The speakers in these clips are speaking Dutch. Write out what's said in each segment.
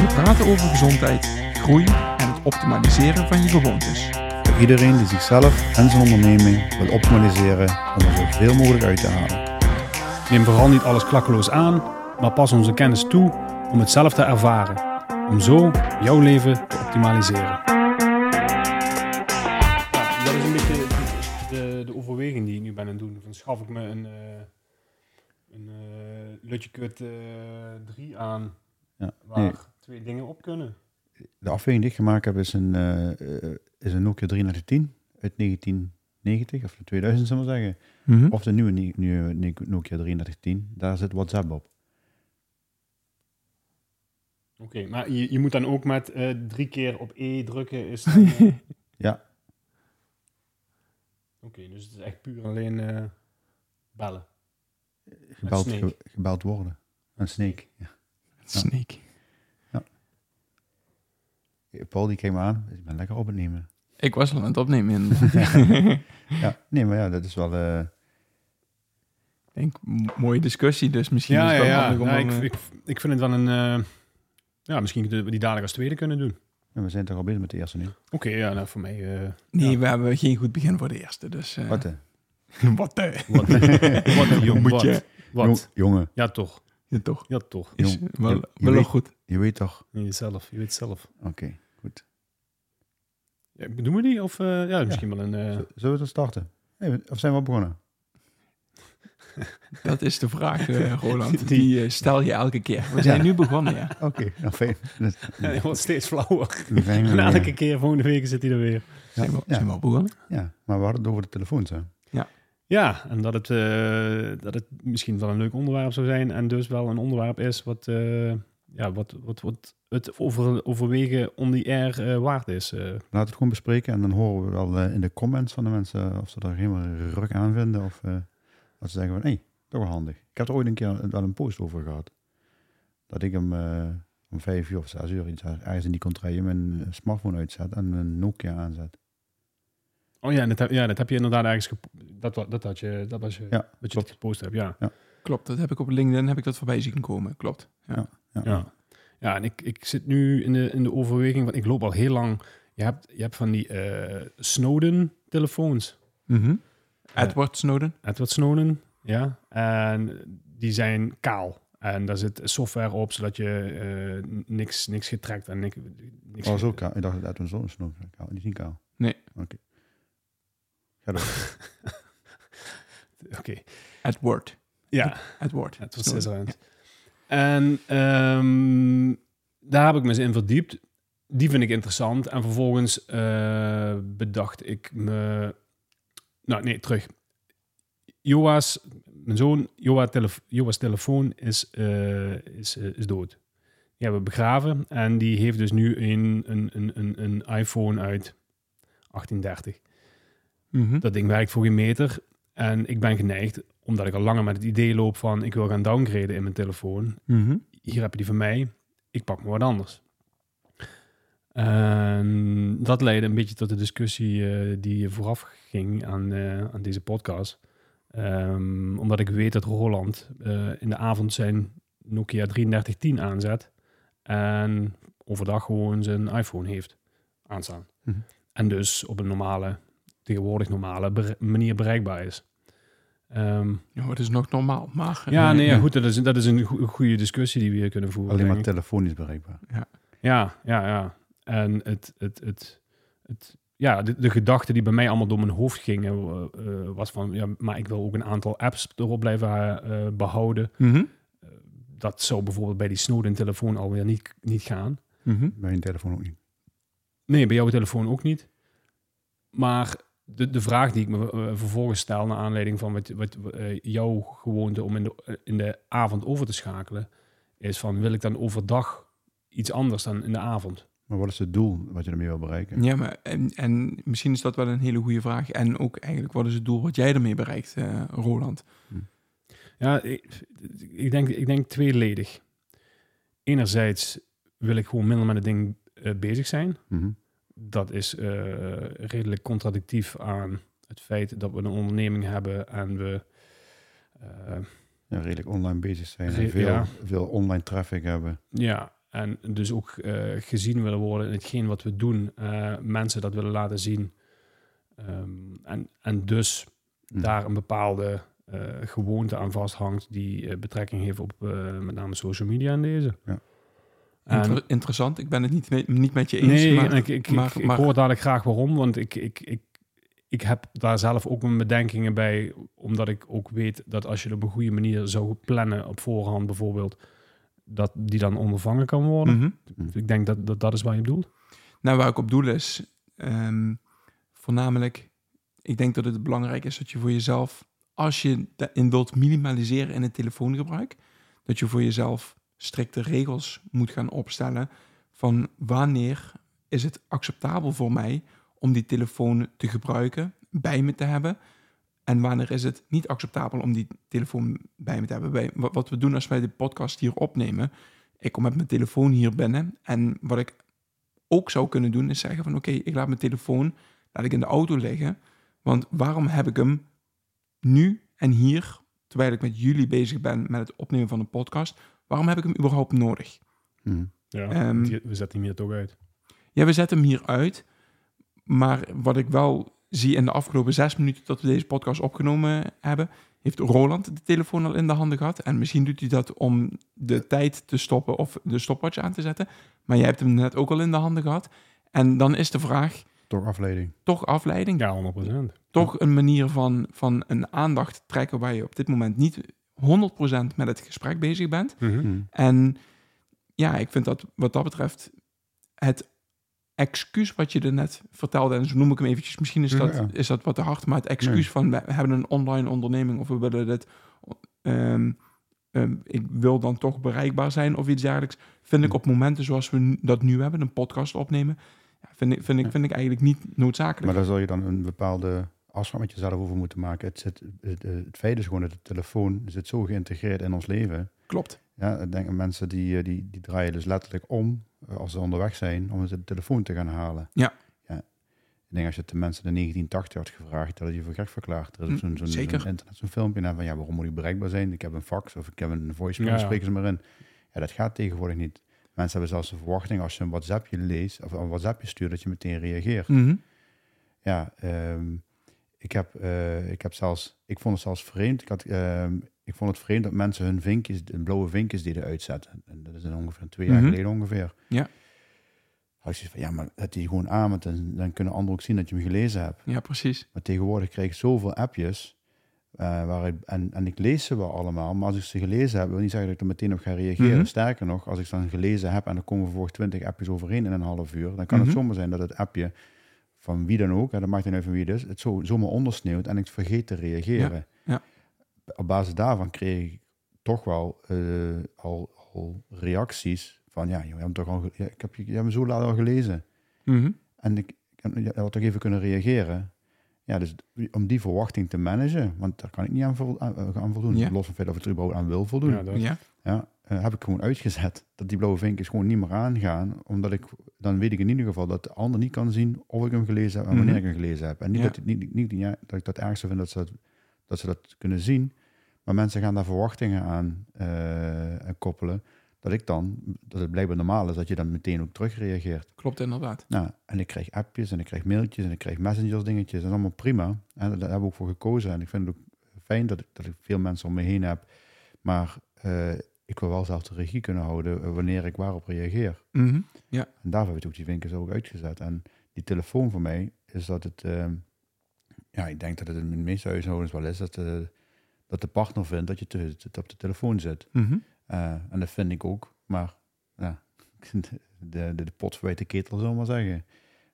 We praten over gezondheid, groei en het optimaliseren van je gewoontes. Voor iedereen die zichzelf en zijn onderneming wil optimaliseren om er zoveel mogelijk uit te halen. Neem vooral niet alles klakkeloos aan, maar pas onze kennis toe om het zelf te ervaren. Om zo jouw leven te optimaliseren. dat is een beetje de, de overweging die ik nu ben aan het doen. Van schaf ik me een, uh, een uh, Lutje Kut uh, 3 aan Ja, waar nee, twee dingen op kunnen. de afweging die ik gemaakt heb is een, eh, eh, is een Nokia 3310 uit 1990 of 2000 zullen we zeggen. Mhm. Of de nieuwe, Ni- nieuwe Ni- Nokia 3310. Daar zit WhatsApp op. Oké, maar je, je moet dan ook met eh, drie keer op E drukken. Is dan, Ja, Oké, dus het is echt puur alleen eh, bellen. gebeld, ge- gebeld worden. Een snake. Ja. Snake. Paul die kijkt me aan. Ik ben lekker op het nemen. Ik was al aan het opnemen. In, Ja, nee, maar ja, dat is wel... eh, ik denk, mooie discussie, dus misschien Ja, is het wel ja. handig om Nou, dan, ik, eh, ik, ik vind het wel een... eh, ja, misschien kunnen we die dadelijk als tweede kunnen doen. ja, we zijn toch al bezig met de eerste nu. Oké, ja, nou voor mij... eh, Nee, ja. we hebben geen goed begin voor de eerste, dus... eh, Wat, wat Wat, wat, jong, wat, jongen, Ja, toch. Ja, toch. Ja, toch. Is Jong, wel, je- wel je weet- goed. je weet toch... Jezelf, je weet zelf. Oké, goed. Ja, doen we die? Of eh, ja, misschien wel een... eh, Zullen we dan starten? Of zijn we al begonnen? Dat is de vraag, eh, Roland. Die- stel je elke keer. We zijn Ja. nu begonnen, ja. Oké, nou fijn. Dat- hij wordt steeds flauwer. En elke keer volgende week zit hij er weer. Zijn we, ja. zijn we al begonnen? Ja, maar we hadden het over de telefoons, hè? Ja, en dat het, eh, dat het misschien wel een leuk onderwerp zou zijn. En dus wel een onderwerp is wat, eh, ja, wat, wat, wat het over, overwegen on the air eh, waard is. Laten we het gewoon bespreken en dan horen we wel in de comments van de mensen of ze er helemaal ruk aan vinden of dat ze zeggen van, hé, hey, toch wel handig. Ik heb er ooit een keer wel een post over gehad. Dat ik hem om vijf uur of zes uur iets ergens in die contraille mijn smartphone uitzet en mijn Nokia aanzet. Oh ja, dat heb, ja, dat heb je inderdaad ergens... Dat, dat, had je, dat was je, Ja, wat je klopt. gepost hebt, ja. Klopt, dat heb ik op LinkedIn heb ik dat voorbij zien komen. Klopt. Ja. Ja. Ja, ja en ik, ik zit nu in de, in de overweging, want ik loop al heel lang... Je hebt, je hebt van die eh, Snowden-telefoons. Mhm. Edward Snowden. Edward Snowden, ja. En die zijn kaal. En daar zit software op, zodat je eh, niks, niks getrekt en niks... niks Oh, zo kaal. Ik dacht dat het zo'n snoep. Kaal. Die is niet kaal. Nee. Oké. Oké, Edward. ja. Edward. Het was. Scissorhands. En ehm, daar heb ik me eens in verdiept. Die vind ik interessant. En vervolgens eh, bedacht ik me... Nou, nee, terug. Joa's, mijn zoon, Joa telef Joa's telefoon is, eh, is, eh, is dood. Die hebben we begraven. En die heeft dus nu een, een, een, een, een iPhone uit 1830. Mhm. Dat ding werkt voor geen meter. En ik ben geneigd, omdat ik al langer met het idee loop van ik wil gaan downgraden in mijn telefoon. Mhm. Hier heb je die van mij. Ik pak maar wat anders. En dat leidde een beetje tot de discussie eh, die vooraf ging aan, eh, aan deze podcast. Ehm, omdat ik weet dat Roland eh, in de avond zijn Nokia 3310 aanzet. En overdag gewoon zijn iPhone heeft aanstaan. Mhm. En dus op een normale, tegenwoordig normale bere- manier bereikbaar is. Ehm, Ja, het is nog normaal, maar... ja, eh, nee, ja, goed, dat is, dat is een go- goede discussie die we hier kunnen voeren. Alleen maar telefonisch bereikbaar. Ja, ja, ja. En het, het, het, het, ja, de, de gedachte die bij mij allemaal door mijn hoofd ging, eh, eh, was van, ja, maar ik wil ook een aantal apps erop blijven eh, behouden. Mhm. Dat zou bijvoorbeeld bij die Snowden-telefoon alweer niet, niet gaan. Mhm. Bij een telefoon ook niet. Nee, bij jouw telefoon ook niet. Maar de, de vraag die ik me eh, vervolgens stel, naar aanleiding van wat, wat eh, jouw gewoonte om in de, in de avond over te schakelen, is van wil ik dan overdag iets anders dan in de avond. Maar wat is het doel wat je ermee wil bereiken? Ja, maar en, en misschien is dat wel een hele goede vraag. En ook eigenlijk, wat is het doel wat jij ermee bereikt, eh, Roland? Ja, ik, ik, denk, ik denk tweeledig. Enerzijds wil ik gewoon minder met het ding bezig zijn. Mhm. Dat is eh, redelijk contradictief aan het feit dat we een onderneming hebben en we... eh, Ja, redelijk online bezig zijn. En veel, ja. veel online traffic hebben. Ja, en dus ook eh, gezien willen worden in hetgeen wat we doen. mensen dat willen laten zien. Ehm, en, en dus Mhm. daar een bepaalde gewoonte aan vasthangt die betrekking heeft op met name social media en deze. Ja. Inter- interessant. Ik ben het niet, niet met je eens. nee, maar, ik, ik, maar- ik, ik maar- hoor dadelijk graag waarom, want ik, ik, ik, ik heb daar zelf ook mijn bedenkingen bij, omdat ik ook weet dat als je het op een goede manier zou plannen op voorhand bijvoorbeeld, dat die dan ondervangen kan worden. Mhm. Ik denk dat, dat dat is waar je bedoelt. Nou, waar ik op doel is, ehm, voornamelijk, ik denk dat het belangrijk is dat je voor jezelf, als je in wilt minimaliseren in het telefoongebruik, dat je voor jezelf strikte regels moet gaan opstellen van wanneer is het acceptabel voor mij om die telefoon te gebruiken, bij me te hebben, en wanneer is het niet acceptabel om die telefoon bij me te hebben. Wat, wat we doen als wij de podcast hier opnemen, ik kom met mijn telefoon hier binnen en wat ik ook zou kunnen doen, is zeggen van oké, ik laat mijn telefoon laat ik in de auto liggen. Want waarom heb ik hem nu en hier, terwijl ik met jullie bezig ben met het opnemen van een podcast, waarom heb ik hem überhaupt nodig? Mhm. Ja, Ehm, we zetten hem hier toch uit. Ja, we zetten hem hier uit. Maar wat ik wel zie in de afgelopen zes minuten dat we deze podcast opgenomen hebben, heeft Roland de telefoon al in de handen gehad. En misschien doet hij dat om de tijd te stoppen of de stopwatch aan te zetten. Maar jij hebt hem net ook al in de handen gehad. En dan is de vraag, Toch afleiding. toch afleiding? Ja, 100%. toch een manier van, van een aandacht trekken waar je op dit moment niet 100% met het gesprek bezig bent. Mhm. Mhm. En ja, ik vind dat wat dat betreft het excuus wat je er net vertelde, en zo noem ik hem eventjes, misschien is dat, Ja. is dat wat te hard, maar het excuus Nee. van we hebben een online onderneming of we willen dit, ehm, ehm, ik wil dan toch bereikbaar zijn of iets dergelijks, vind ik Hm. op momenten zoals we dat nu hebben, een podcast opnemen, ja, vind, ik, vind, ik, vind ik eigenlijk niet noodzakelijk. Maar daar zal je dan een bepaalde afspraak met jezelf over moeten maken. Het, zit, het, het feit is gewoon dat de telefoon zit zo geïntegreerd in ons leven. Klopt. Ja, ik denk mensen die, eh, die, die draaien dus letterlijk om eh, als ze onderweg zijn om de telefoon te gaan halen. Ja. ja. Ik denk als je het de mensen in 1980 had gevraagd, dat je voor gek verklaard. Er is Mm, zo'n internet, zo'n filmpje en van ja, waarom moet ik bereikbaar zijn? Ik heb een fax of ik heb een voicemail, Ja, ja. spreken ze maar in. Ja, dat gaat tegenwoordig niet. Mensen hebben zelfs de verwachting als je een WhatsAppje leest of een WhatsAppje stuurt, dat je meteen reageert. Mhm. Ja, ehm, ik, heb, eh, ik heb zelfs, ik vond het zelfs vreemd. Ik, had, ehm, ik vond het vreemd dat mensen hun vinkjes, de blauwe vinkjes deden uitzetten. En dat is dan ongeveer twee jaar Mhm. geleden ongeveer. Ja. Had je van, ja, maar het die gewoon aan, want dan, dan kunnen anderen ook zien dat je hem gelezen hebt. Ja, precies. Maar tegenwoordig krijg ik zoveel appjes. eh, waar ik, en, en ik lees ze wel allemaal, maar als ik ze gelezen heb, wil niet zeggen dat ik er meteen op ga reageren. Mhm. Sterker nog, als ik ze dan gelezen heb en er komen vervolgens 20 appjes overheen in een half uur, dan kan Mhm. het zomaar zijn dat het appje van wie dan ook, hè, dat maakt niet uit van wie het is, het zo, zomaar ondersneeuwt en ik vergeet te reageren. ja. Op basis daarvan kreeg ik toch wel eh, al, al reacties van, ja, joh, je hebt toch al, ja, ik heb je, je hebt me zo laat al gelezen. Mhm. En ik, ik je had toch even kunnen reageren. Ja, dus om die verwachting te managen, want daar kan ik niet aan, vol, aan, aan voldoen. Ja. Los van het feit of ik er überhaupt aan wil voldoen. Ja. Ja. Eh, heb ik gewoon uitgezet dat die blauwe vinkjes gewoon niet meer aangaan. Omdat ik, dan weet ik in ieder geval dat de ander niet kan zien of ik hem gelezen heb en wanneer Mhm. ik hem gelezen heb. En niet, Ja. dat, niet, niet, ja, dat ik dat ergste vind dat ze dat, dat ze dat kunnen zien. Maar mensen gaan daar verwachtingen aan eh, en koppelen. Dat ik dan, dat het blijkbaar normaal is dat je dan meteen ook terugreageert. Klopt inderdaad. Nou, en ik krijg appjes en ik krijg mailtjes en ik krijg messengers dingetjes. Dat is allemaal prima. En daar hebben we ook voor gekozen. En ik vind het ook fijn dat ik, dat ik veel mensen om me heen heb. Maar eh, ik wil wel zelf de regie kunnen houden eh, wanneer ik waarop reageer. Mhm. En daarvoor heb ik ook die vinkjes ook uitgezet. En die telefoon voor mij is dat het... ehm, ja, ik denk dat het in de meeste huishoudens wel is dat, de dat de partner vindt dat je te, te- op de telefoon zit. Mhm. Eh, en dat vind ik ook. Maar ja, de, de, de pot verwijt de ketel, zullen we maar zeggen.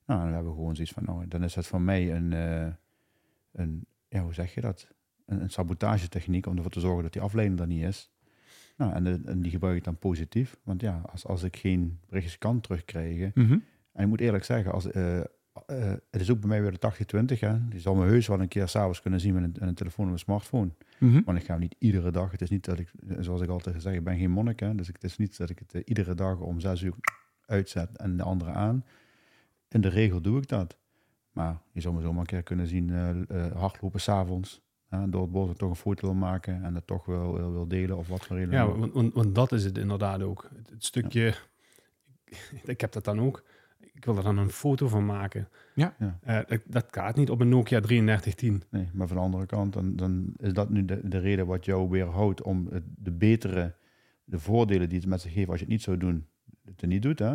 Nou, dan hebben we gewoon zoiets van, nou, dan is het voor mij een, eh, een ja, hoe zeg je dat? Een, een sabotagetechniek om ervoor te zorgen dat die afleiding er niet is. Nou, en, de- en die gebruik ik dan positief. Want ja, als, als ik geen berichtjes kan terugkrijgen. Mhm. En ik moet eerlijk zeggen, als, eh, eh, het is ook bij mij weer de 80-20. Hè. Die zal me heus wel een keer s'avonds kunnen zien met een, telefoon of een smartphone. Mhm. Want ik ga hem niet iedere dag. Het is niet dat ik, zoals ik altijd zeg, ik ben geen monnik. Hè. Dus ik- het is niet dat ik het eh, iedere dag om zes uur uitzet en de andere aan. In de regel doe ik dat. Maar je zou me zomaar een keer kunnen zien eh, eh, hardlopen s'avonds. Hè, door het bos toch een foto wil maken en dat toch wil, wil, wil delen of wat voor reden. Ja, dan ook. want, want, want dat is het inderdaad ook. Het, het stukje, ik heb dat dan ook. Ik wil er dan een foto van maken. Ja. Ja. Eh, dat, dat gaat niet op een Nokia 3310. Nee, maar van de andere kant, dan, dan is dat nu de, de reden wat jou weerhoudt om het, de betere, de voordelen die het met zich geeft als je het niet zou doen, het er niet doet. Hè?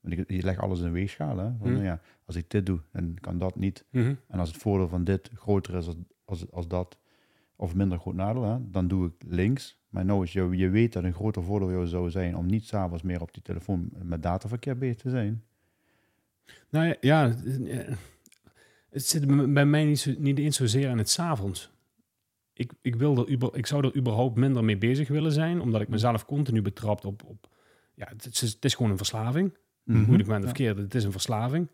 Want je, je legt alles in een weegschaal. Hè? Van, Hm. nou ja, als ik dit doe, dan kan dat niet. Mhm. En als het voordeel van dit groter is als, als, dat, of minder groot nadeel, hè, dan doe ik links. Maar nou is je, je weet dat een groter voordeel jou zou zijn om niet s'avonds meer op die telefoon met dataverkeer bezig te zijn. Nou ja, ja, het- zit bij mij niet, zo, niet eens zozeer in het 's avonds. Ik, ik, wil er, uber- ik zou er überhaupt minder mee bezig willen zijn, omdat ik mezelf continu betrapt op... op ja, het, is, het is gewoon een verslaving. Mhm. Moeilijk met de Ja. verkeerde, het is een verslaving.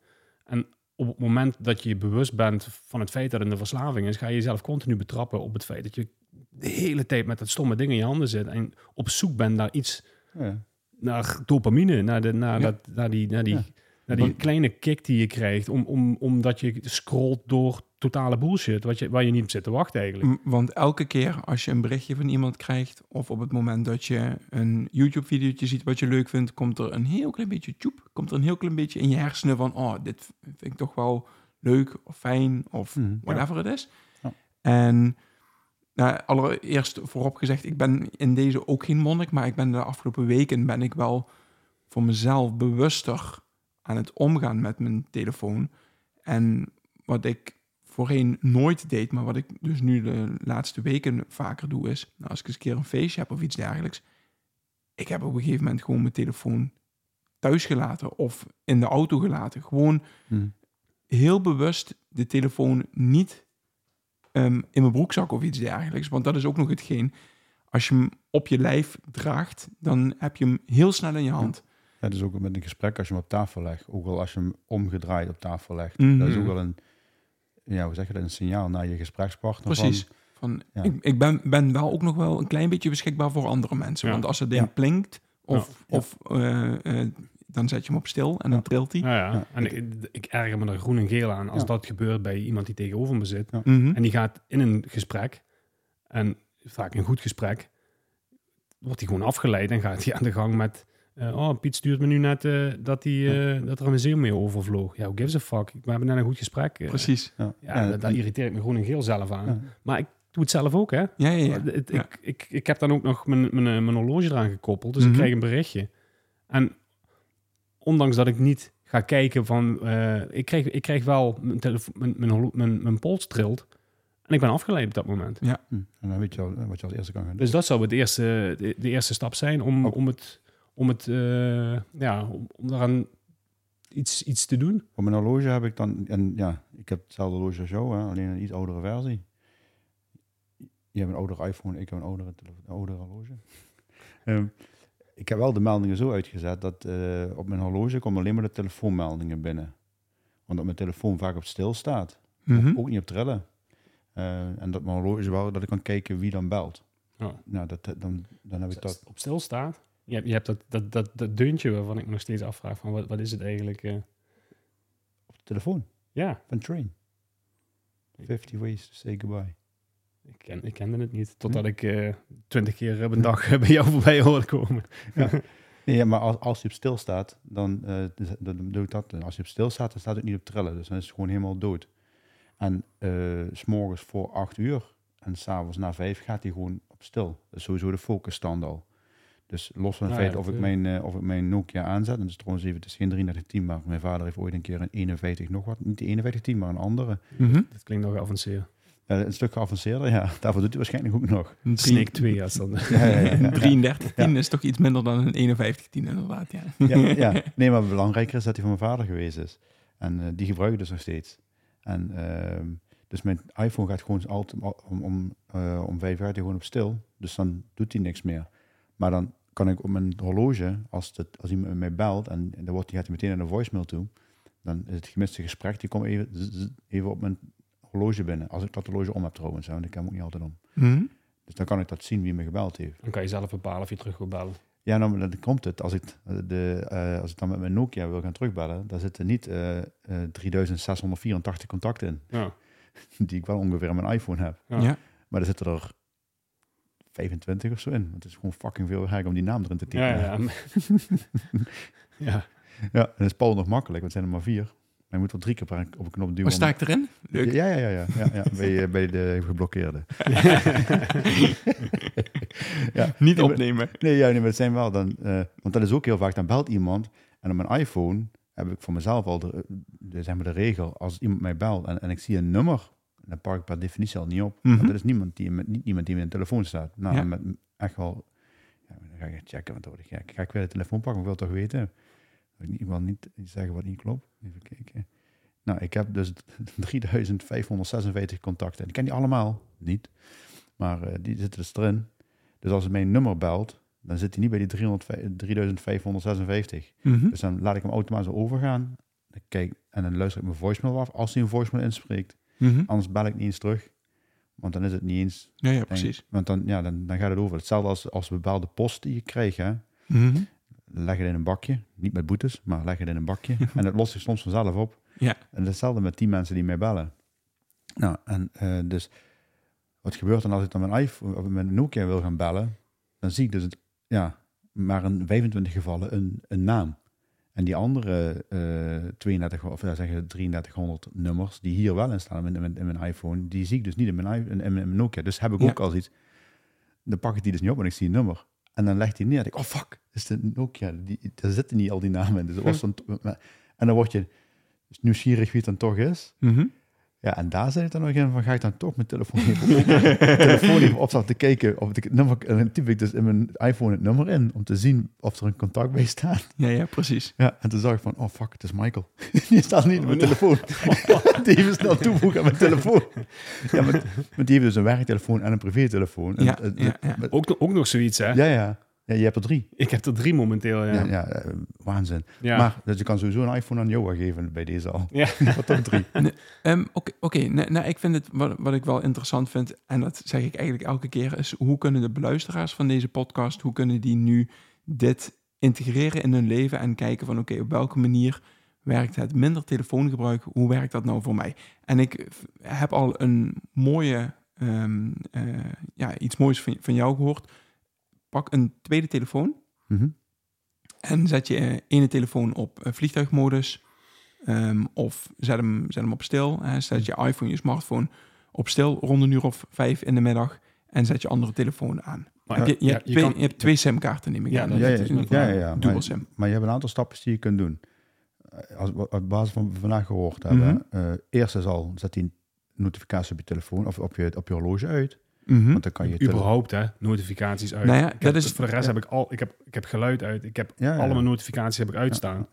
En op het moment dat je je bewust bent van het feit dat het een verslaving is, ga je jezelf continu betrappen op het feit dat je de hele tijd met dat stomme ding in je handen zit en op zoek bent naar iets, Ja. naar dopamine, naar, de, naar, Ja. dat, naar die, naar die, Ja. Naar die kleine kick die je krijgt, om, om, omdat je scrolt door totale bullshit, wat je, waar je niet op zit te wachten eigenlijk. Want elke keer als je een berichtje van iemand krijgt, of op het moment dat je een YouTube-videootje ziet wat je leuk vindt, komt er een heel klein beetje tjoep, komt er een heel klein beetje in je hersenen van, oh, dit vind ik toch wel leuk of fijn of Mhm. whatever het is. Ja. En nou, allereerst voorop gezegd, ik ben in deze ook geen monnik, maar ik ben de afgelopen weken ben ik wel voor mezelf bewuster aan het omgaan met mijn telefoon. En wat ik voorheen nooit deed, maar wat ik dus nu de laatste weken vaker doe, is nou, als ik eens een keer een feestje heb of iets dergelijks. Ik heb op een gegeven moment gewoon mijn telefoon thuis gelaten of in de auto gelaten. Gewoon Hm. heel bewust de telefoon niet ehm, in mijn broekzak of iets dergelijks. Want dat is ook nog hetgeen. Als je hem op je lijf draagt, dan heb je hem heel snel in je hand. Ja, dus ook met een gesprek als je hem op tafel legt. Ook al als je hem omgedraaid op tafel legt. Mhm. Dat is ook wel een, ja, hoe zeg je dat, een signaal naar je gesprekspartner. Precies. Van, Van, Ja. Ik, ik ben, ben wel ook nog wel een klein beetje beschikbaar voor andere mensen. Ja. Want als het ding Ja. plinkt, of, Ja. of eh, eh, dan zet je hem op stil en dan trilt hij. Ja, ja. Ja. En ik, ik erger me er groen en geel aan als Ja. dat gebeurt bij iemand die tegenover me zit. Mhm. En die gaat in een gesprek, en vaak een goed gesprek, wordt hij gewoon afgeleid en gaat hij aan de gang met... eh, oh, Piet stuurt me nu net eh, dat, hij, eh, dat er een museum mee overvloog. Ja, who gives a fuck? We hebben net een goed gesprek. Precies. ja. Ja, daar- daar en- irriteer ik me groen en geel zelf aan. ja. Maar ik doe het zelf ook, hè. Ja, ja, ja. Ja. Ik, ik, ik heb dan ook nog mijn, mijn, mijn horloge eraan gekoppeld, dus Mhm. ik krijg een berichtje. En ondanks dat ik niet ga kijken van... eh, ik, krijg, ik krijg wel mijn, telefoon, mijn, mijn, mijn, mijn pols trilt. En ik ben afgeleid op dat moment. Hm. En dan weet je al wat je als eerste kan gaan doen. Dus dat zou het eerste, de, de eerste stap zijn om, om het... Om, het eh, ja, om, om daaraan iets, iets te doen. Voor mijn horloge heb ik dan, en ja, ik heb hetzelfde horloge als jou, hè, alleen een iets oudere versie. Je hebt een oudere iPhone, ik heb een oudere, een oudere horloge. Ehm, ik heb wel de meldingen zo uitgezet dat eh, op mijn horloge komen alleen maar de telefoonmeldingen binnen. Want op mijn telefoon vaak op stil staat. Mhm. Ook niet op trillen. Eh, en dat mijn horloge wel, dat ik kan kijken wie dan belt. Ja. Nou, dat, dan, dan heb ik dat. Op stil staat. Je hebt, je hebt dat, dat, dat, dat deuntje waarvan ik me nog steeds afvraag van wat, wat is het eigenlijk? eh? Op de telefoon ja, van Train. 50 ways to say goodbye. ik, ken, ik kende het niet. Totdat ik eh, twintig keer op een dag bij jou voorbij hoorde komen. Nee, ja, maar als, als je op stil staat, dan, dan doe ik dat. En als je op stil staat, dan staat het niet op trillen. Dus dan is het gewoon helemaal dood. En eh, s s'morgens voor acht uur en s'avonds na vijf gaat hij gewoon op stil. Dat is sowieso de focusstand al. Dus los van het Nou ja, feit of, ik dat, mijn, eh, of ik mijn Nokia aanzet, en dat is trouwens even, het is geen 3310, maar mijn vader heeft ooit een keer een 51 nog wat, niet de 5110, maar een andere. Mhm. Dat klinkt nog geavanceerd. Eh, een stuk geavanceerder, ja. Daarvoor doet hij waarschijnlijk ook nog. Een Snake 2 als dan. Ja, ja, ja, ja. 3310 is toch iets minder dan een 5110 inderdaad, ja. ja, ja, nee, maar belangrijker is dat hij van mijn vader geweest is. En eh, die gebruik ik dus nog steeds. En ehm, dus mijn iPhone gaat gewoon altijd om, om, om, eh, om vijf jaar gewoon op stil. Dus dan doet hij niks meer. Maar dan kan ik op mijn horloge, als, het, als iemand mij belt en, en dan wordt, die gaat hij meteen naar de voicemail toe, dan is het gemiste gesprek, die komt even, even op mijn horloge binnen. Als ik dat horloge om heb trouwens, hè, want ik heb hem ook niet altijd om. Mhm. Dus dan kan ik dat zien wie me gebeld heeft. Dan kan je zelf bepalen of je terug wil bellen. Ja, nou, dan komt het. Als ik, de, eh, als ik dan met mijn Nokia wil gaan terugbellen, daar zitten niet eh, eh, 3684 contacten in, Ja. die ik wel ongeveer aan mijn iPhone heb. Ja. Ja. Maar er zitten er 25 of zo in. Want het is gewoon fucking veel werk om die naam erin te typen. Ja, ja. ja. Ja, en dat is Paul nog makkelijk, want het zijn er maar vier. Maar je moet wel drie keer op een knop duwen. Waar sta om- ik erin? Leuk. Ja, ja, ja, ja, ja, ja. Bij, eh, bij de geblokkeerde. ja. Niet Nee, maar- opnemen. Nee, ja, nee, maar het zijn wel dan... eh, want dat is ook heel vaak, dan belt iemand en op mijn iPhone heb ik voor mezelf al de, de, zeg maar de regel, als iemand mij belt en, en ik zie een nummer, dan pak ik per definitie al niet op. Mhm. Want dat is niemand die, met, niet iemand die met een telefoon staat. Nou, Ja. met, echt wel... Ja, dan ga ik checken, want dan word ik gek. Ga ik weer de telefoon pakken, ik wil toch weten. Ik wil niet zeggen wat niet klopt. Even kijken. Nou, ik heb dus 3556 contacten. Ik ken die allemaal niet, maar eh, die zitten dus erin. Dus als het mijn nummer belt, dan zit hij niet bij die 300, 3556. Mhm. Dus dan laat ik hem automatisch overgaan. Dan kijk, en dan luister ik mijn voicemail af als hij een voicemail inspreekt. Mhm. Anders bel ik niet eens terug. Want dan is het niet eens. Ja, ja, precies. Want dan, ja, dan, dan gaat het over. Hetzelfde als, als bepaalde post die je krijgt. Hè. Mhm. Leg het in een bakje. Niet met boetes, maar leg het in een bakje. en het lost zich soms vanzelf op. Ja. En hetzelfde met die mensen die mij bellen. Nou, en eh, dus wat gebeurt dan als ik dan mijn iPhone of mijn Nokia wil gaan bellen? Dan zie ik dus het, ja, maar in 25 gevallen een, een naam. En die andere eh 32 of ja, zeggen 3300 nummers die hier wel in staan in, mijn- in mijn iPhone, die zie ik dus niet in mijn, in, in mijn Nokia. Dus heb ik Ja. ook al iets. Dan pak ik die dus niet op en ik zie een nummer. En dan legt hij neer. En ik, oh fuck, is de Nokia. Die, daar zitten niet al die namen in. Dus was dan, en dan word je dus nieuwsgierig wie het dan toch is. Mhm. Ja, en daar zit ik dan nog in van, ga ik dan toch mijn telefoon even, telefoon even opstaan te kijken of ik het nummer, en dan typ ik dus in mijn iPhone het nummer in, om te zien of er een contact bij staat. Ja, ja, precies. Ja, en toen zag ik van, oh fuck, het is Michael. Die staat niet op mijn telefoon. Die even snel toevoegen aan mijn telefoon. Ja, maar, maar die heeft dus een werktelefoon en een privételefoon. En, Ja, ja, ja. met- Ook, ook nog zoiets, hè? ja, ja. Ja, je hebt er drie. Ik heb er drie momenteel, ja. Ja, Ja. eh, waanzin. Ja. Maar dus je kan sowieso een iPhone aan Joa geven bij deze al. Ja. Wat toch drie. Ehm, Oké, oké. nou, nou, ik vind het, wat, wat ik wel interessant vind, en dat zeg ik eigenlijk elke keer, is hoe kunnen de beluisteraars van deze podcast, hoe kunnen die nu dit integreren in hun leven en kijken van oké, op welke manier werkt het minder telefoongebruik, hoe werkt dat nou voor mij? En ik heb al een mooie, ehm, eh, ja, iets moois van, van jou gehoord. Pak een tweede telefoon Mhm. en zet je ene telefoon op eh, vliegtuigmodus. ehm, of zet hem, zet hem op stil. Hè. Zet je iPhone, je smartphone op stil rond een uur of vijf in de middag. En zet je andere telefoon aan. Maar Heb je, je, ja, hebt je twee, kan- je hebt twee SIM-kaarten, neem ik Ja, aan. dat- Ja, ja, ja, ja, ja. Dual Maar- SIM. Maar je hebt een aantal stapjes die je kunt doen. Eh, Als, wat- op basis van wat we vandaag gehoord hebben. Mhm. eh, eerst is al, zet die notificatie op je telefoon of op je, op je horloge uit. Mhm. Want dan kan je... Überhaupt, hè? Notificaties uit. Nou ja, heb- dat is- voor de rest ja. heb ik al... Ik heb, ik heb geluid uit. Ik heb Ja, ja. alle mijn notificaties heb ik uitstaan.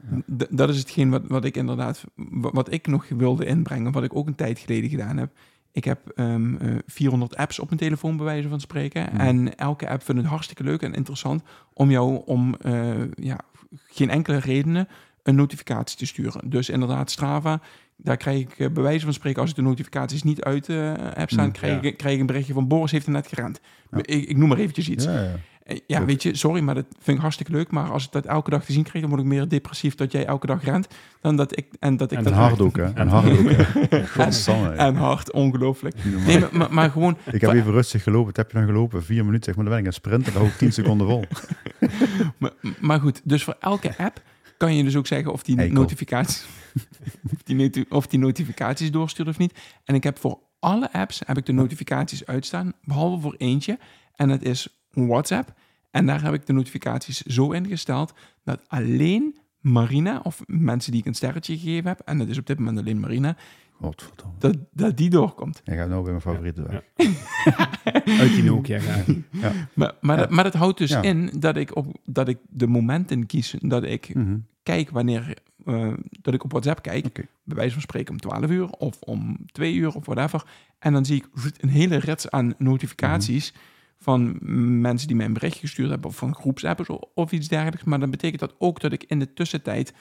Dat is hetgeen wat, wat ik inderdaad, wat, wat ik nog wilde inbrengen, wat ik ook een tijd geleden gedaan heb. Ik heb ehm, eh, 400 apps op mijn telefoon, bij wijze van spreken. Hmm. En elke app vindt het hartstikke leuk en interessant om jou om eh, ja, geen enkele redenen een notificatie te sturen. Dus inderdaad, Strava, daar krijg ik eh, bij wijze van spreken, als ik de notificaties niet uit de app staan, Hmm, krijg, ik, krijg ik een berichtje van Boris heeft er net gerend. Ik, ik noem maar eventjes iets. Ja, ja. Eh, weet je, sorry, maar dat vind ik hartstikke leuk. Maar als ik dat elke dag te zien krijg, dan word ik meer depressief dat jij elke dag rent. Dan dat ik, en dat ik En dat Een harddoek, hè? Een harddoek, hè? Godsamme, hè. En hard, ongelooflijk. Nee, maar, maar, maar gewoon... Ik heb even rustig gelopen. Wat heb je dan gelopen? Vier minuten, zeg maar. Dan ben ik een sprint en dan hou ik tien seconden vol. Maar, maar goed, dus voor elke app kan je dus ook zeggen of die notificaties... of, die of die notificaties doorstuurt of niet. En ik heb voor alle apps heb ik de notificaties uitstaan, behalve voor eentje. En dat is WhatsApp. En daar heb ik de notificaties zo ingesteld dat alleen Marina, of mensen die ik een sterretje gegeven heb, en dat is op dit moment alleen Marina, Godverdomme. dat, dat die doorkomt. Jij gaat nou bij mijn favoriete weg. Uit die Nokia gaan. Maar, maar, dat, maar dat houdt dus Ja. in dat ik, op, dat ik de momenten kies dat ik Mhm. kijk wanneer eh, dat ik op WhatsApp kijk, bij wijze van spreken om 12 uur of om 2 uur of whatever. En dan zie ik een hele rits aan notificaties van mensen die mij een bericht gestuurd hebben of van groepsappers of, of iets dergelijks. Maar dan betekent dat ook dat ik in de tussentijd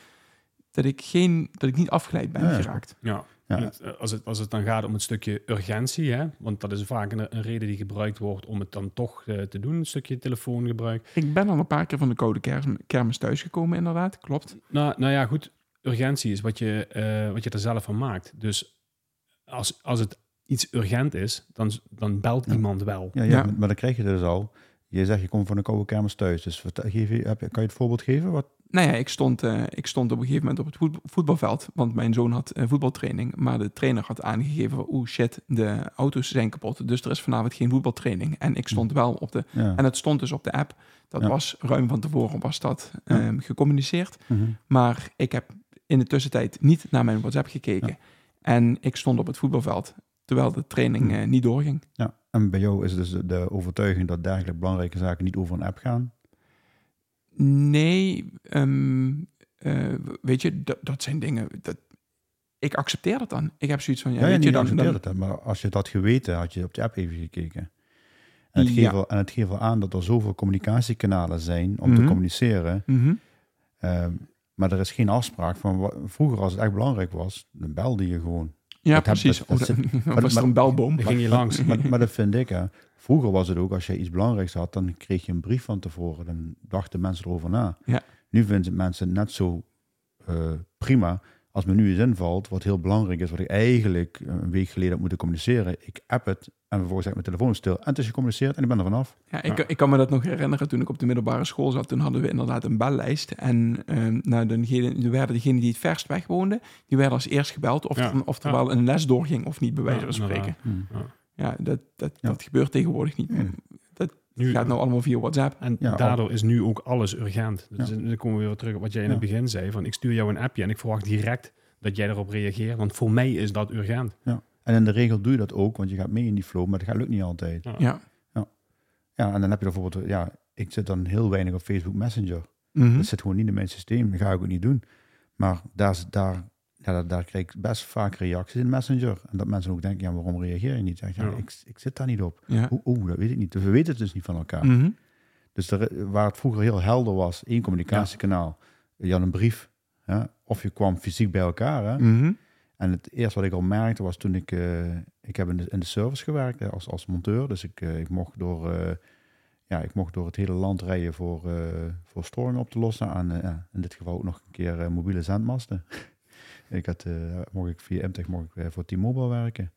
dat ik, geen, dat ik niet afgeleid ben Ja, ja. geraakt. Ja. Ja. Het, eh, als, het, als het dan gaat om het stukje urgentie, hè, want dat is vaak een, een reden die gebruikt wordt om het dan toch eh, te doen, een stukje telefoongebruik. Ik ben al een paar keer van de code kermis, kermis thuisgekomen, inderdaad. Klopt. Nou, nou ja, goed, urgentie is wat je, eh, wat je er zelf van maakt. Dus als, als het iets urgent is, dan, dan belt Ja. iemand wel. Ja, ja, Ja. Maar, maar dan krijg je dus al. Je zegt, je komt van een koude kermis thuis. Dus wat, geef je, heb je, kan je het voorbeeld geven? Wat? Nou ja, ik stond, eh, ik stond op een gegeven moment op het voet- voetbalveld, want mijn zoon had eh, voetbaltraining. Maar de trainer had aangegeven, oeh shit, de auto's zijn kapot. Dus er is vanavond geen voetbaltraining. En ik stond wel op de... Ja. En het stond dus op de app. Dat Ja. was ruim van tevoren was dat ehm, gecommuniceerd. Mhm. Maar ik heb in de tussentijd niet naar mijn WhatsApp gekeken. En ik stond op het voetbalveld, terwijl de training Hm. eh, niet doorging. ja. En bij jou is dus de overtuiging dat dergelijke belangrijke zaken niet over een app gaan. Nee, ehm, eh, weet je, dat, dat zijn dingen... Dat, ik accepteer dat dan. Ik heb zoiets van, ja, Ja, weet je, dan, accepteer dan, het, hè, maar als je dat geweten, had je op de app even gekeken. En het, Ja. geeft wel, en het geeft wel aan dat er zoveel communicatiekanalen zijn om te Mhm. communiceren. Ehm, maar er is geen afspraak van... Vroeger, als het echt belangrijk was, dan belde je gewoon. Ja, Dat heb- precies. dat- Oh, dat dat- zit- dan maar- was er een belboom. Dan ging je langs. maar, maar dat vind ik, hè. Vroeger was het ook, als je iets belangrijks had, dan kreeg je een brief van tevoren. Dan dachten mensen erover na. Ja. Nu vinden mensen net zo eh, prima als me nu eens invalt, wat heel belangrijk is, wat ik eigenlijk een week geleden had moeten communiceren. Ik app het en vervolgens zet ik mijn telefoon stil. En het is gecommuniceerd en ik ben er vanaf. Ja, ik, ik kan me dat nog herinneren toen ik op de middelbare school zat. Toen hadden we inderdaad een bellijst. En ehm nou, degene, er werden degenen die het verst weg woonden, die werden als eerst gebeld of, Ja, er, of er ja. wel een les doorging of niet, bij wijze Ja, van spreken. Ja, dat, dat, Ja. dat gebeurt tegenwoordig niet meer. Ja. Dat Nu, gaat nou allemaal via WhatsApp. En Ja, daardoor is nu ook alles urgent. Dus Ja. dan komen we weer terug op wat jij in het Ja. begin zei. Van ik stuur jou een appje en ik verwacht direct dat jij erop reageert. Want voor mij is dat urgent. En in de regel doe je dat ook, want je gaat mee in die flow, maar dat gaat lukt niet altijd. Ja. Ja. Ja, en dan heb je bijvoorbeeld, ja, ik zit dan heel weinig op Facebook Messenger. Mhm. Dat zit gewoon niet in mijn systeem. Dat ga ik ook niet doen. Maar daar, is- daar, ja, daar, daar krijg ik best vaak reacties in Messenger. En dat mensen ook denken, ja, waarom reageer je niet? Ja, Ja. Ik, ik zit daar niet op. Ja. Oeh, dat weet ik niet. Dus we weten het dus niet van elkaar. Mhm. Dus er, waar het vroeger heel helder was, één communicatiekanaal. Je had een brief, ja, of je kwam fysiek bij elkaar. Hè? Mhm. En het eerste wat ik al merkte was toen ik... eh, ik heb in de, in de service gewerkt hè, als, als monteur. Dus ik, eh, ik, mocht door, eh, ja, ik mocht door het hele land rijden voor, voor storingen op te lossen. Aan, in dit geval ook nog een keer mobiele zendmasten. ik had, eh, mocht ik via MTech mocht ik, eh, voor T-Mobile werken.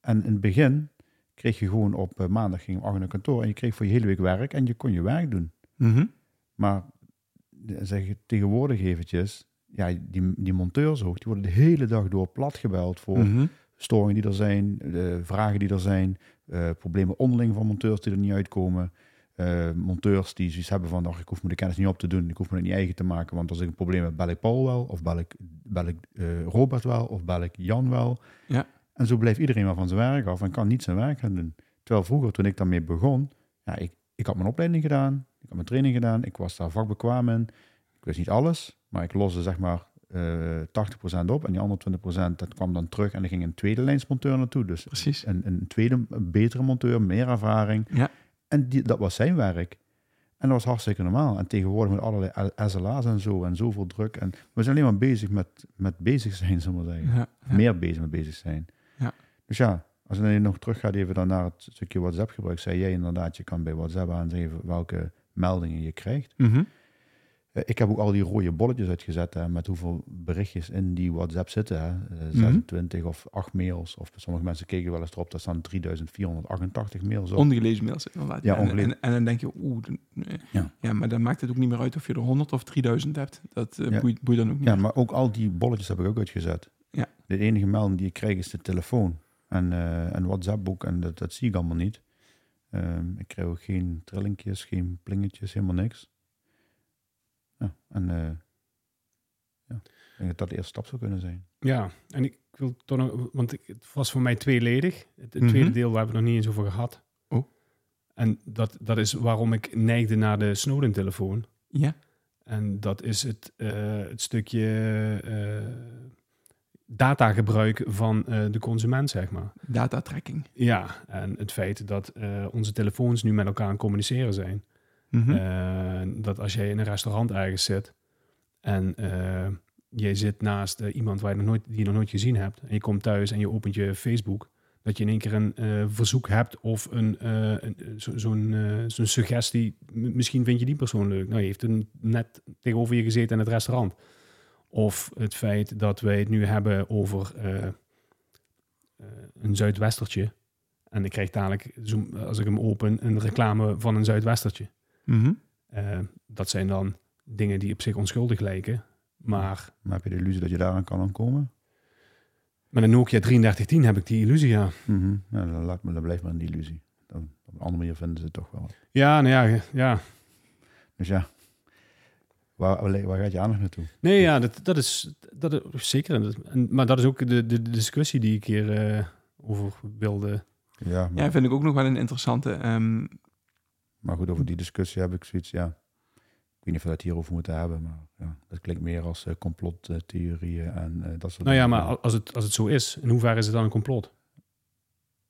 En in het begin kreeg je gewoon op eh, maandag ging je om acht uur naar kantoor. En je kreeg voor je hele week werk en je kon je werk doen. Mhm. Maar zeg je tegenwoordig eventjes... Ja, die, die monteurs ook, die worden de hele dag door plat gebeld voor Mhm. storingen die er zijn, de vragen die er zijn, problemen onderling van monteurs die er niet uitkomen. Eh, monteurs die zoiets hebben van, ach, ik hoef me de kennis niet op te doen, ik hoef me het niet eigen te maken, want als ik een probleem heb, bel ik Paul wel, of bel ik, bel ik eh, Robert wel, of bel ik Jan wel. Ja. En zo blijft iedereen maar van zijn werk af en kan niet zijn werk gaan doen. Terwijl vroeger, toen ik daarmee begon, ja, ik, ik had mijn opleiding gedaan, ik had mijn training gedaan, ik was daar vakbekwaam in. Ik wist niet alles, maar ik loste zeg maar eh 80% op en die andere 20% dat kwam dan terug en er ging een tweede lijnsmonteur naartoe. Dus Precies. een, een tweede, een betere monteur, meer ervaring. Ja. En die, dat was zijn werk. En dat was hartstikke normaal. En tegenwoordig met allerlei SLA's en zo en zoveel druk. En we zijn alleen maar bezig met, met bezig zijn, zullen we zeggen. Ja. Ja. Meer bezig met bezig zijn. Ja. Dus ja, als je dan nog terug gaat even dan naar het stukje WhatsApp gebruik, zei jij inderdaad, je kan bij WhatsApp aangeven welke meldingen je krijgt. Mhm. Ik heb ook al die rode bolletjes uitgezet hè, met hoeveel berichtjes in die WhatsApp zitten. Hè. Eh, Mhm. 26 of 8 mails. Of sommige mensen keken wel eens erop, daar staan 3488 mails op. Ongelezen mails, inderdaad. Ja, en, ongelezen. en, en dan denk je, oeh, nee. Ja. ja. maar dan maakt het ook niet meer uit of je er 100 of 3000 hebt. Dat eh, Ja. boeit, boeit dan ook niet ja, meer. maar ook al die bolletjes heb ik ook uitgezet. Ja. De enige melding die ik krijg is de telefoon. En eh een WhatsApp-boek en dat, dat zie ik allemaal niet. Ehm, ik krijg ook geen trillingjes, geen plingetjes, helemaal niks. Ja, en eh, ja, ik denk dat dat de eerste stap zou kunnen zijn. Ja, en ik wil toch nog, want het was voor mij tweeledig. Het, het Mhm. tweede deel waar we nog niet eens over gehad. Oh. En dat, dat is waarom ik neigde naar de Snowden-telefoon. Ja. En dat is het, eh, het stukje. eh, datagebruik van de consument, zeg maar. Datatracking. Ja, en het feit dat onze telefoons nu met elkaar aan het communiceren zijn. Mhm. Eh, dat als jij in een restaurant ergens zit en eh je zit naast eh, iemand waar je nog nooit, die je nog nooit gezien hebt, en je komt thuis en je opent je Facebook, dat je in één keer een verzoek hebt of een, een, zo- zo'n suggestie. Misschien vind je die persoon leuk. Nou, je heeft een, net tegenover je gezeten in het restaurant. Of het feit dat wij het nu hebben over een Zuidwestertje. En ik krijg dadelijk, als ik hem open, een reclame van een Zuidwestertje. Mhm. Eh, dat zijn dan dingen die op zich onschuldig lijken. Maar Maar heb je de illusie dat je daaraan kan ontkomen? met een Nokia 3310 heb ik die illusie, ja. Mhm. Ja, dan, laat me, dan blijft maar een illusie. Dan, op een andere manier vinden ze het toch wel. Ja, nou ja, ja. Dus ja, waar, gaat je aandacht naartoe? Nee, ja, dat, dat, is, dat is zeker. En dat- en- maar dat is ook de, de, de discussie die ik hier eh, over wilde. Ja, maar, Ja, vind ik ook nog wel een interessante. ehm, maar goed, over die discussie heb ik zoiets, ja. Ik weet niet of we het hierover moeten hebben, maar ja, dat klinkt meer als eh, complottheorieën en eh, dat soort Nou ja, dingen. maar als het, als het zo is, in hoeverre is het dan een complot?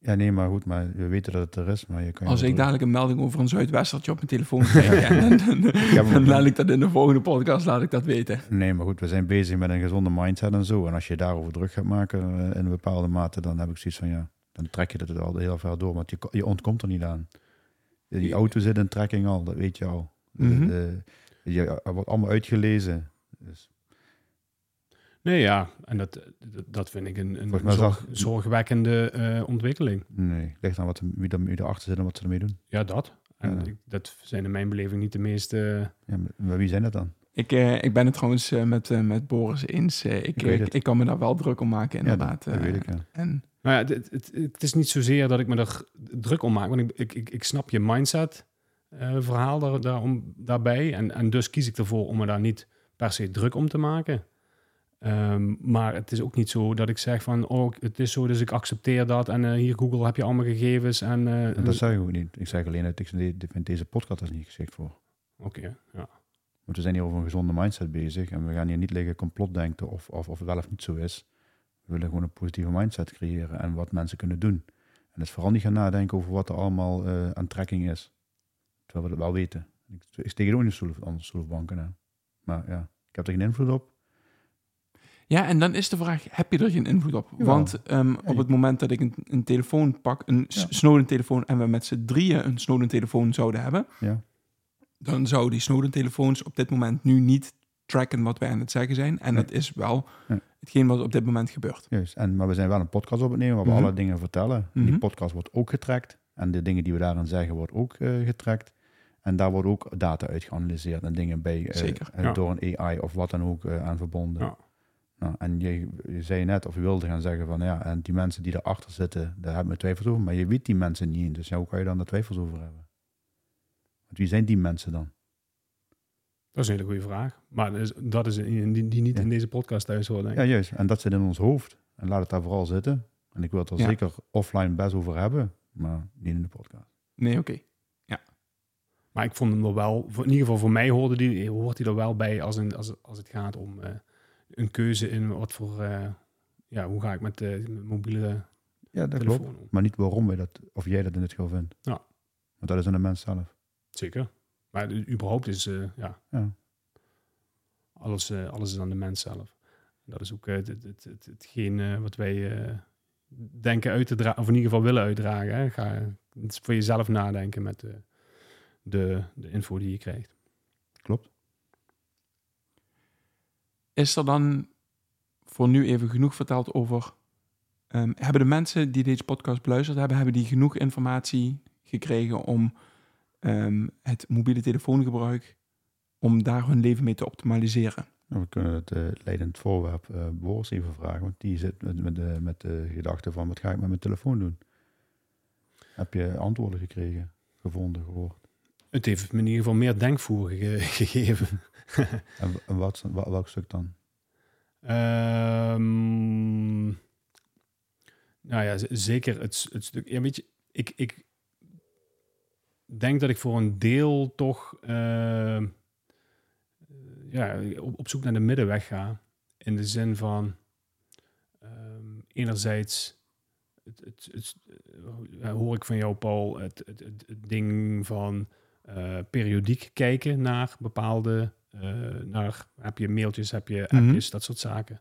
Ja, nee, maar goed, maar we weten dat het er is, maar je kan... als ik dadelijk een melding over een Zuidwestertje op mijn telefoon krijg, dan, dan, laat ik dat in de volgende podcast laat ik dat weten. Nee, maar goed, we zijn bezig met een gezonde mindset en zo. En als je daarover druk gaat maken eh, in een bepaalde mate, dan heb ik zoiets van ja, dan trek je het al heel ver door, want je, je ontkomt er niet aan. Die auto zit in trekking al, dat weet je al. De- je, er wordt allemaal uitgelezen. Dus, Nee, ja. En dat, dat, vind ik een, een zorg- zag- zorgwekkende eh, ontwikkeling. nee, ligt aan wat, wie, er, wie erachter zit en wat ze ermee doen. Ja, dat. En Ja. ik- dat zijn in mijn beleving niet de meeste... Ja, maar, wie zijn dat dan? Ik, eh, ik ben het trouwens eh, met, eh, met Boris eens. Eh, ik, Ik weet ik, kan me daar wel druk om maken, inderdaad. Ja, dat, dat Eh, weet ik, ja. En Nou ja, het, het, het is niet zozeer dat ik me er druk om maak. Want ik, ik, ik, ik snap je mindset eh, verhaal daar, daarom, daarbij. En, en dus kies ik ervoor om me daar niet per se druk om te maken. Ehm, maar het is ook niet zo dat ik zeg van... oh, het is zo, dus ik accepteer dat. En eh, hier, Google, heb je allemaal gegevens. En, eh, dat zeg ik ook niet. Ik zeg alleen dat ik vind deze podcast er niet geschikt voor. Oké, ja. Want we zijn hier over een gezonde mindset bezig. En we gaan hier niet liggen complotdenken of, of, of het wel of niet zo is. We willen gewoon een positieve mindset creëren en wat mensen kunnen doen. En dus vooral niet gaan nadenken over wat er allemaal eh, aan trekking is. Terwijl we dat wel weten. Ik, ik steek er ook niet stoel of andere stoel of banken aan. Maar ja, ik heb er geen invloed op. Ja, en dan is de vraag, heb je er geen invloed op? Jawel. Want ehm, op het moment dat ik een, een telefoon pak, een Ja. Snowden-telefoon, en we met z'n drieën een Snowden-telefoon zouden hebben, Ja. dan zou die Snowden-telefoons op dit moment nu niet tracken wat wij aan het zeggen zijn. En dat is wel hetgeen wat op dit moment gebeurt. Juist. En, maar we zijn wel een podcast op het nemen waar we Mhm. alle dingen vertellen. En Mhm. Die podcast wordt ook getrackt. En de dingen die we daarin zeggen wordt ook eh getrackt. En daar wordt ook data uit geanalyseerd en dingen bij eh, Zeker, eh, ja. door een AI of wat dan ook eh, aan verbonden. Ja. Nou, en je, je zei net, of je wilde gaan zeggen van ja, en die mensen die erachter zitten, daar hebben we twijfels over. Maar je weet die mensen niet. Dus ja, hoe kan je dan daar twijfels over hebben? Want wie zijn die mensen dan? Dat is een hele goede vraag. Maar dat is, dat is een, die, die niet Ja. in deze podcast thuis hoort, denk ik. Ja, juist. En dat zit in ons hoofd. En laat het daar vooral zitten. En ik wil het er Ja. zeker offline best over hebben, maar niet in de podcast. Nee, oké. Maar ik vond hem er wel, in ieder geval voor mij hoorde die, hoort hij er wel bij als, een, als, als het gaat om eh, een keuze in wat voor, eh, ja, hoe ga ik met de met mobiele Ja, dat telefoon klopt. om. Maar niet waarom wij dat, of jij dat in dit geval vindt. Ja. Want dat is aan de mens zelf. Zeker. Maar überhaupt is, eh, ja, Ja. alles, eh, alles is aan de mens zelf. Dat is ook eh, het, het, het, het- hetgeen eh, wat wij eh, denken uit te dragen, of in ieder geval willen uitdragen. Hè. Ga het is voor jezelf nadenken met de, de, de info die je krijgt. Klopt. Is er dan voor nu even genoeg verteld over... ehm, hebben de mensen die deze podcast beluisterd hebben, hebben die genoeg informatie gekregen om ehm, het mobiele telefoongebruik, om daar hun leven mee te optimaliseren? Nou, we kunnen het eh, leidend voorwerp eh Boris even vragen. Want die zit met, met, de, met de gedachte van, wat ga ik met mijn telefoon doen? Heb je antwoorden gekregen, gevonden, gehoord? Het heeft me in ieder geval meer denkvoer ge- gegeven. En, wat, welk stuk dan? Ehm, nou ja, zeker het, het stuk. Ja, weet je, ik, ik denk dat ik voor een deel toch ehm, ja, op, op zoek naar de middenweg ga. In de zin van enerzijds het, het, het, eh, hoor ik van jou, Paul, het, ding van eh, periodiek kijken naar bepaalde, eh, naar, heb je mailtjes, heb je Mhm. appjes, dat soort zaken.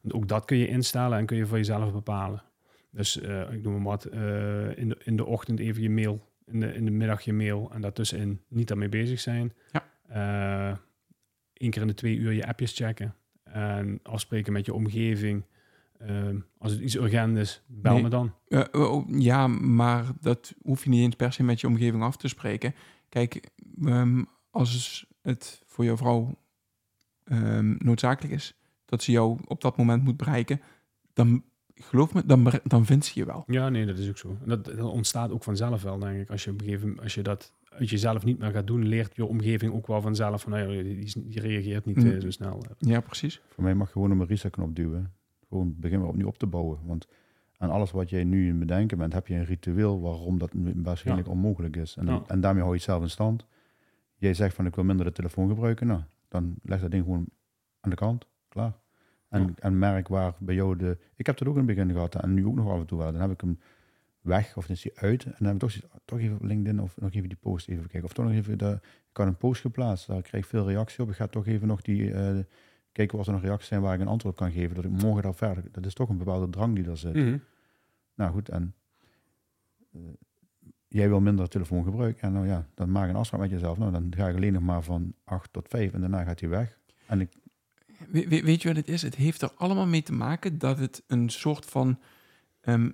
Want ook dat kun je instellen en kun je voor jezelf bepalen. Dus eh, ik noem maar wat, eh, in, de, in de ochtend even je mail, in de, in de middag je mail en daartussenin niet daarmee bezig zijn. Ja. Eh, Eén keer in de twee uur je appjes checken en afspreken met je omgeving. Ehm, als het iets urgent is, bel Nee. me dan. Eh, oh, ja, maar dat hoef je niet eens per se met je omgeving af te spreken. Kijk, ehm, als het voor jouw vrouw ehm, noodzakelijk is dat ze jou op dat moment moet bereiken, dan geloof me, dan, dan vindt ze je wel. Ja, nee, dat is ook zo. En Dat, dat ontstaat ook vanzelf wel, denk ik. Als je op een gegeven moment, als je dat uit jezelf niet meer gaat doen, leert je omgeving ook wel vanzelf van, nou ja, die, die, die reageert niet Mm. eh, zo snel. Ja, precies. Voor mij mag je gewoon op een reset-knop duwen. Gewoon begin maar opnieuw op te bouwen. Want aan alles wat jij nu in het bedenken bent, heb je een ritueel waarom dat waarschijnlijk onmogelijk is. En, dan- Ja. en daarmee hou je het zelf in stand. Jij zegt van ik wil minder de telefoon gebruiken. Nou, dan leg dat ding gewoon aan de kant. Klaar. En, en merk waar bij jou de... Ik heb dat ook in het begin gehad en nu ook nog af en toe wel. Dan heb ik hem weg of dan is hij uit. En dan heb ik toch, zoiets, toch even op LinkedIn of nog even die post even kijken. Of toch nog even... De, ik had een post geplaatst, daar kreeg ik veel reactie op. Ik ga toch even nog die... eh, kijken of er nog reacties zijn waar ik een antwoord kan geven. Dat ik morgen daar verder... Dat is toch een bepaalde drang die er zit. Mhm. Nou goed, en eh, jij wil minder telefoongebruik. En nou ja, dan maak een afspraak met jezelf. Nou, dan ga ik alleen nog maar van 8 tot 5 en daarna gaat hij weg. En ik, We- we- weet je wat het is? Het heeft er allemaal mee te maken dat het een soort van ehm,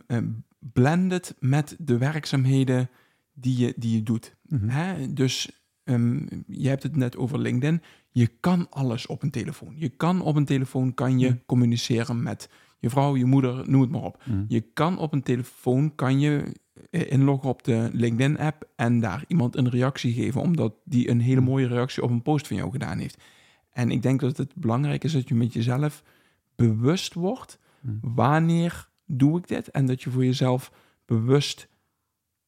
blended met de werkzaamheden die je, die je doet. Mhm. Hè? Dus ehm, je hebt het net over LinkedIn. Je kan alles op een telefoon. Je kan op een telefoon kan je Mhm. communiceren met je vrouw, je moeder, noem het maar op. Mhm. Je kan op een telefoon kan je eh, inloggen op de LinkedIn-app en daar iemand een reactie geven, omdat die een hele mooie reactie op een post van jou gedaan heeft. En ik denk dat het belangrijk is dat je met jezelf bewust wordt. Mhm. Wanneer doe ik dit? En dat je voor jezelf bewust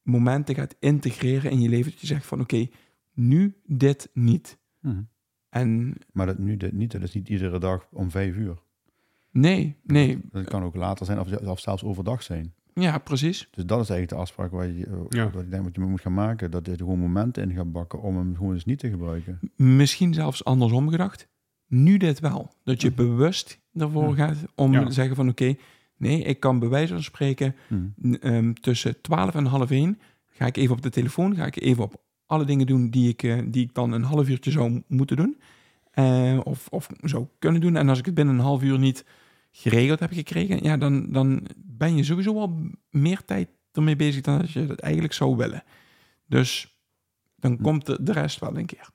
momenten gaat integreren in je leven. Dat je zegt van oké, nu dit niet. Mhm. En Maar dat nu dit niet, dat is niet iedere dag om 5 uur. nee, nee, Dat kan ook later zijn of, of zelfs overdag zijn. Ja, precies. Dus dat is eigenlijk de afspraak waar je, eh, Ja. wat ik denk wat je moet gaan maken. Dat je er gewoon momenten in gaat bakken om hem gewoon eens niet te gebruiken. Misschien zelfs andersom gedacht. Nu dit wel. Dat je Mhm. bewust ervoor Ja. gaat om Ja. te zeggen van oké, nee, ik kan bij wijze van spreken Mhm. ehm, tussen 12 en half 1 ga ik even op de telefoon, ga ik even op alle dingen doen die ik, eh, die ik dan een half uurtje zou moeten doen. Eh, of, of zou kunnen doen. En als ik het binnen een half uur niet geregeld heb gekregen, ja, dan, dan ben je sowieso al meer tijd ermee bezig dan dat je dat eigenlijk zou willen. Dus dan Hm. komt de, de rest wel een keer.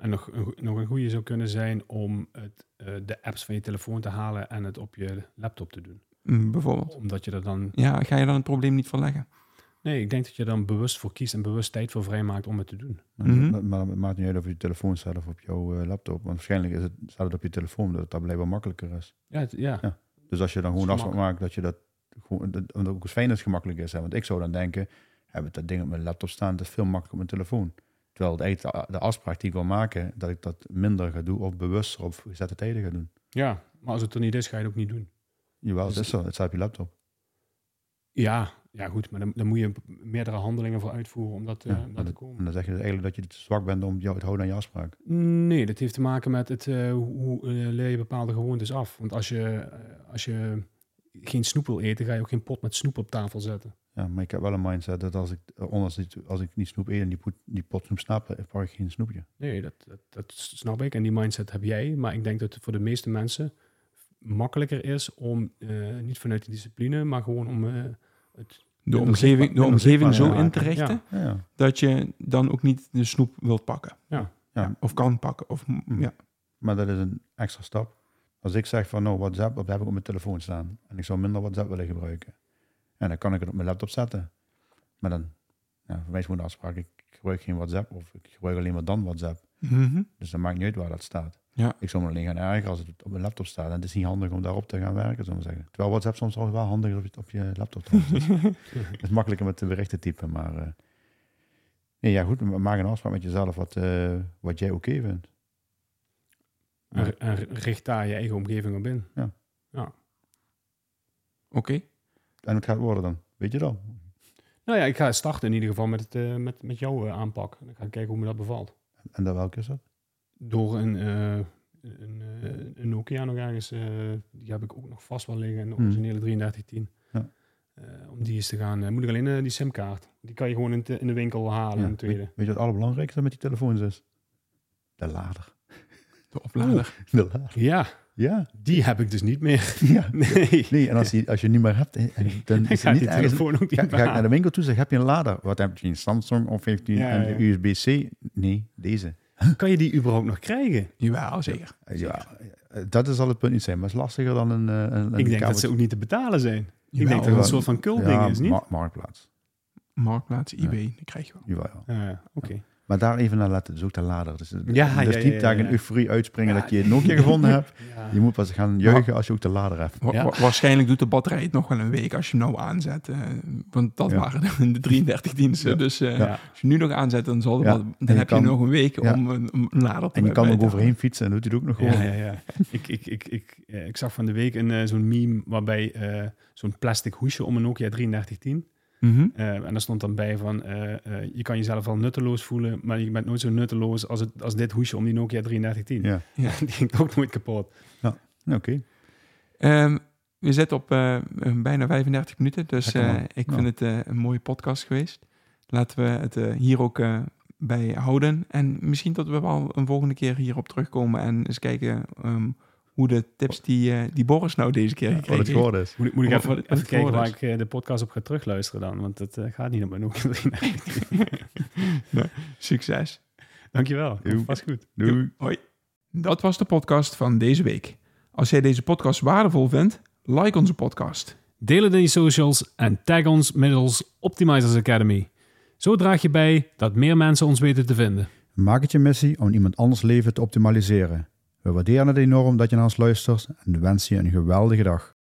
En nog nog een goede zou kunnen zijn om het, eh, de apps van je telefoon te halen en het op je laptop te doen. Mm, bijvoorbeeld. Omdat je er dan... Ja, ga je dan het probleem niet verleggen? Nee, ik denk dat je er dan bewust voor kiest en bewust tijd voor vrijmaakt om het te doen. Maar, Mhm. maar, maar het maakt niet uit of je telefoon staat of op jouw eh, laptop. Want waarschijnlijk is het, staat het op je telefoon, dat het daar blijkbaar makkelijker is. Ja, het- ja. Ja. Dus als je dan gewoon Dat afspraak maakt dat je dat gewoon, dat, omdat ook fijn is het gemakkelijk is. Hè? Want ik zou dan denken, heb ik dat ding op mijn laptop staan, dat is veel makkelijker op mijn telefoon. Terwijl het eigenlijk de, de afspraak die ik wil maken, dat ik dat minder ga doen of bewuster op gezette tijden ga doen. ja, maar als het er niet is, ga je het ook niet doen. Jawel, Dus het is zo. Het staat op je laptop. Ja, ja goed, maar dan, dan moet je meerdere handelingen voor uitvoeren om dat, eh, Ja, om dat te komen. En dan zeg je dus eigenlijk dat je te zwak bent om jou te houden aan je afspraak. Nee, dat heeft te maken met het, eh, hoe eh, leer je bepaalde gewoontes af. Want als je, als je geen snoep wil eten, ga je ook geen pot met snoep op tafel zetten. Ja, maar ik heb wel een mindset dat als ik, ondanks als ik niet snoep eet en die, pot, die pot snoep snap, eh, pak ik geen snoepje. Nee, dat, dat, dat snap ik. En die mindset heb jij. Maar ik denk dat het voor de meeste mensen makkelijker is om, niet vanuit de discipline, maar gewoon om het... De omgeving, de omgeving zo in te richten Ja. Ja, ja. dat je dan ook niet de snoep wilt pakken. Ja. Ja. Of kan pakken. Of, ja. Maar dat is een extra stap. Als ik zeg van nou WhatsApp, dat heb ik op mijn telefoon staan. En ik zou minder WhatsApp willen gebruiken. En dan kan ik het op mijn laptop zetten. Maar dan, ja, voor mij is gewoon de afspraak, ik gebruik geen WhatsApp of ik gebruik alleen maar dan WhatsApp. Mhm. Dus dan maakt niet uit waar dat staat. Ja. Ik zou me alleen gaan ergeren als het op mijn laptop staat. En het is niet handig om daarop te gaan werken, zullen we zeggen. Terwijl WhatsApp soms wel wel handig is op je, op je laptop. trouwens. Het is makkelijker met de berichten typen, maar... eh, nee, ja goed, maak een afspraak met jezelf wat, eh, wat jij oké vindt. En, en richt daar je eigen omgeving op in. Ja. ja. Oké. En het gaat worden dan, weet je dan? Nou ja, ik ga starten in ieder geval met, het, eh, met, met jouw aanpak. Dan ga ik kijken hoe me dat bevalt. En dan welke is dat? Door een, eh, een, eh, een Nokia nog ergens, eh, die heb ik ook nog vast wel liggen, een Hmm. originele 3310. Ja. Om die eens te gaan, moet ik alleen die simkaart. Die kan je gewoon in, te- in de winkel halen, Ja, tweede. Weet, weet je wat het allerbelangrijkste met die telefoons is? De lader. De oplader. De lader. Ja, Ja. die heb ik dus niet meer. ja. Nee, Nee, en als je, als je niet meer hebt, dan is ga het niet ergens... telefoon ook niet Ga, ga ik naar de winkel toe, zeg, heb je een lader? Wat heb je, een Samsung of heeft Ja, een. USB-C? Nee, deze. Kan je die überhaupt nog krijgen? Jawel, zeker. Ja, dat is al het punt niet zijn, maar het is lastiger dan een, eh, een, een ik denk dat ze ook niet te betalen zijn. ik denk dat het wel. een soort van cultding ja, is, niet? ma- marktplaats. Marktplaats, Ja. eBay, die krijg je wel. Jawel, ja. Ja, ja, oké. Maar daar even naar letten, dus ook de lader. Dus, Ja, dus ja, niet ja, ja, daar ja. een euforie uitspringen Ja. dat je het Nokia gevonden hebt. Ja. Je moet pas gaan juichen als je ook de lader hebt. Wa- Ja. wa- waarschijnlijk doet de batterij het nog wel een week als je hem nou aanzet. eh, want dat Ja. waren de 33 diensten. Ja. Dus eh, Ja. als je nu nog aanzet, dan, zal dan je heb kan- je nog een week Ja. om een, een lader te En je kan er ook overheen fietsen en doet hij het ook nog Ja, gewoon. ja, ja. ik, ik, ik, ik, eh, ik zag van de week een, eh, zo'n meme waarbij eh, zo'n plastic hoesje om een Nokia 3310. Mhm. Eh, en daar stond dan bij van, eh, eh, je kan jezelf wel nutteloos voelen, maar je bent nooit zo nutteloos als, het, als dit hoesje om die Nokia 3310. Ja, Ja. Die ging ook nooit kapot. Ja, oké. Ehm, we zitten op bijna 35 minuten, dus eh, ik Ja. vind het een mooie podcast geweest. Laten we het eh, hier ook eh, bij houden. En misschien dat we wel een volgende keer hierop terugkomen en eens kijken ehm, hoe de tips die, eh, die Boris nou deze keer Ja, wat gekregen het heeft. geworden is. Moet, ik- moet ik even, het kijken waar ik eh, de podcast op ga terugluisteren dan, want het eh, gaat niet op mijn Nokia 3310. Succes. Dankjewel, vast goed. Doei. Hoi. Dat was de podcast van deze week. Als jij deze podcast waardevol vindt, like onze podcast. Deel het in je socials en tag ons middels Optimizers Academy. Zo draag je bij dat meer mensen ons weten te vinden. Maak het je missie om iemand anders leven te optimaliseren. We waarderen het enorm dat je naar ons luistert en wensen je een geweldige dag.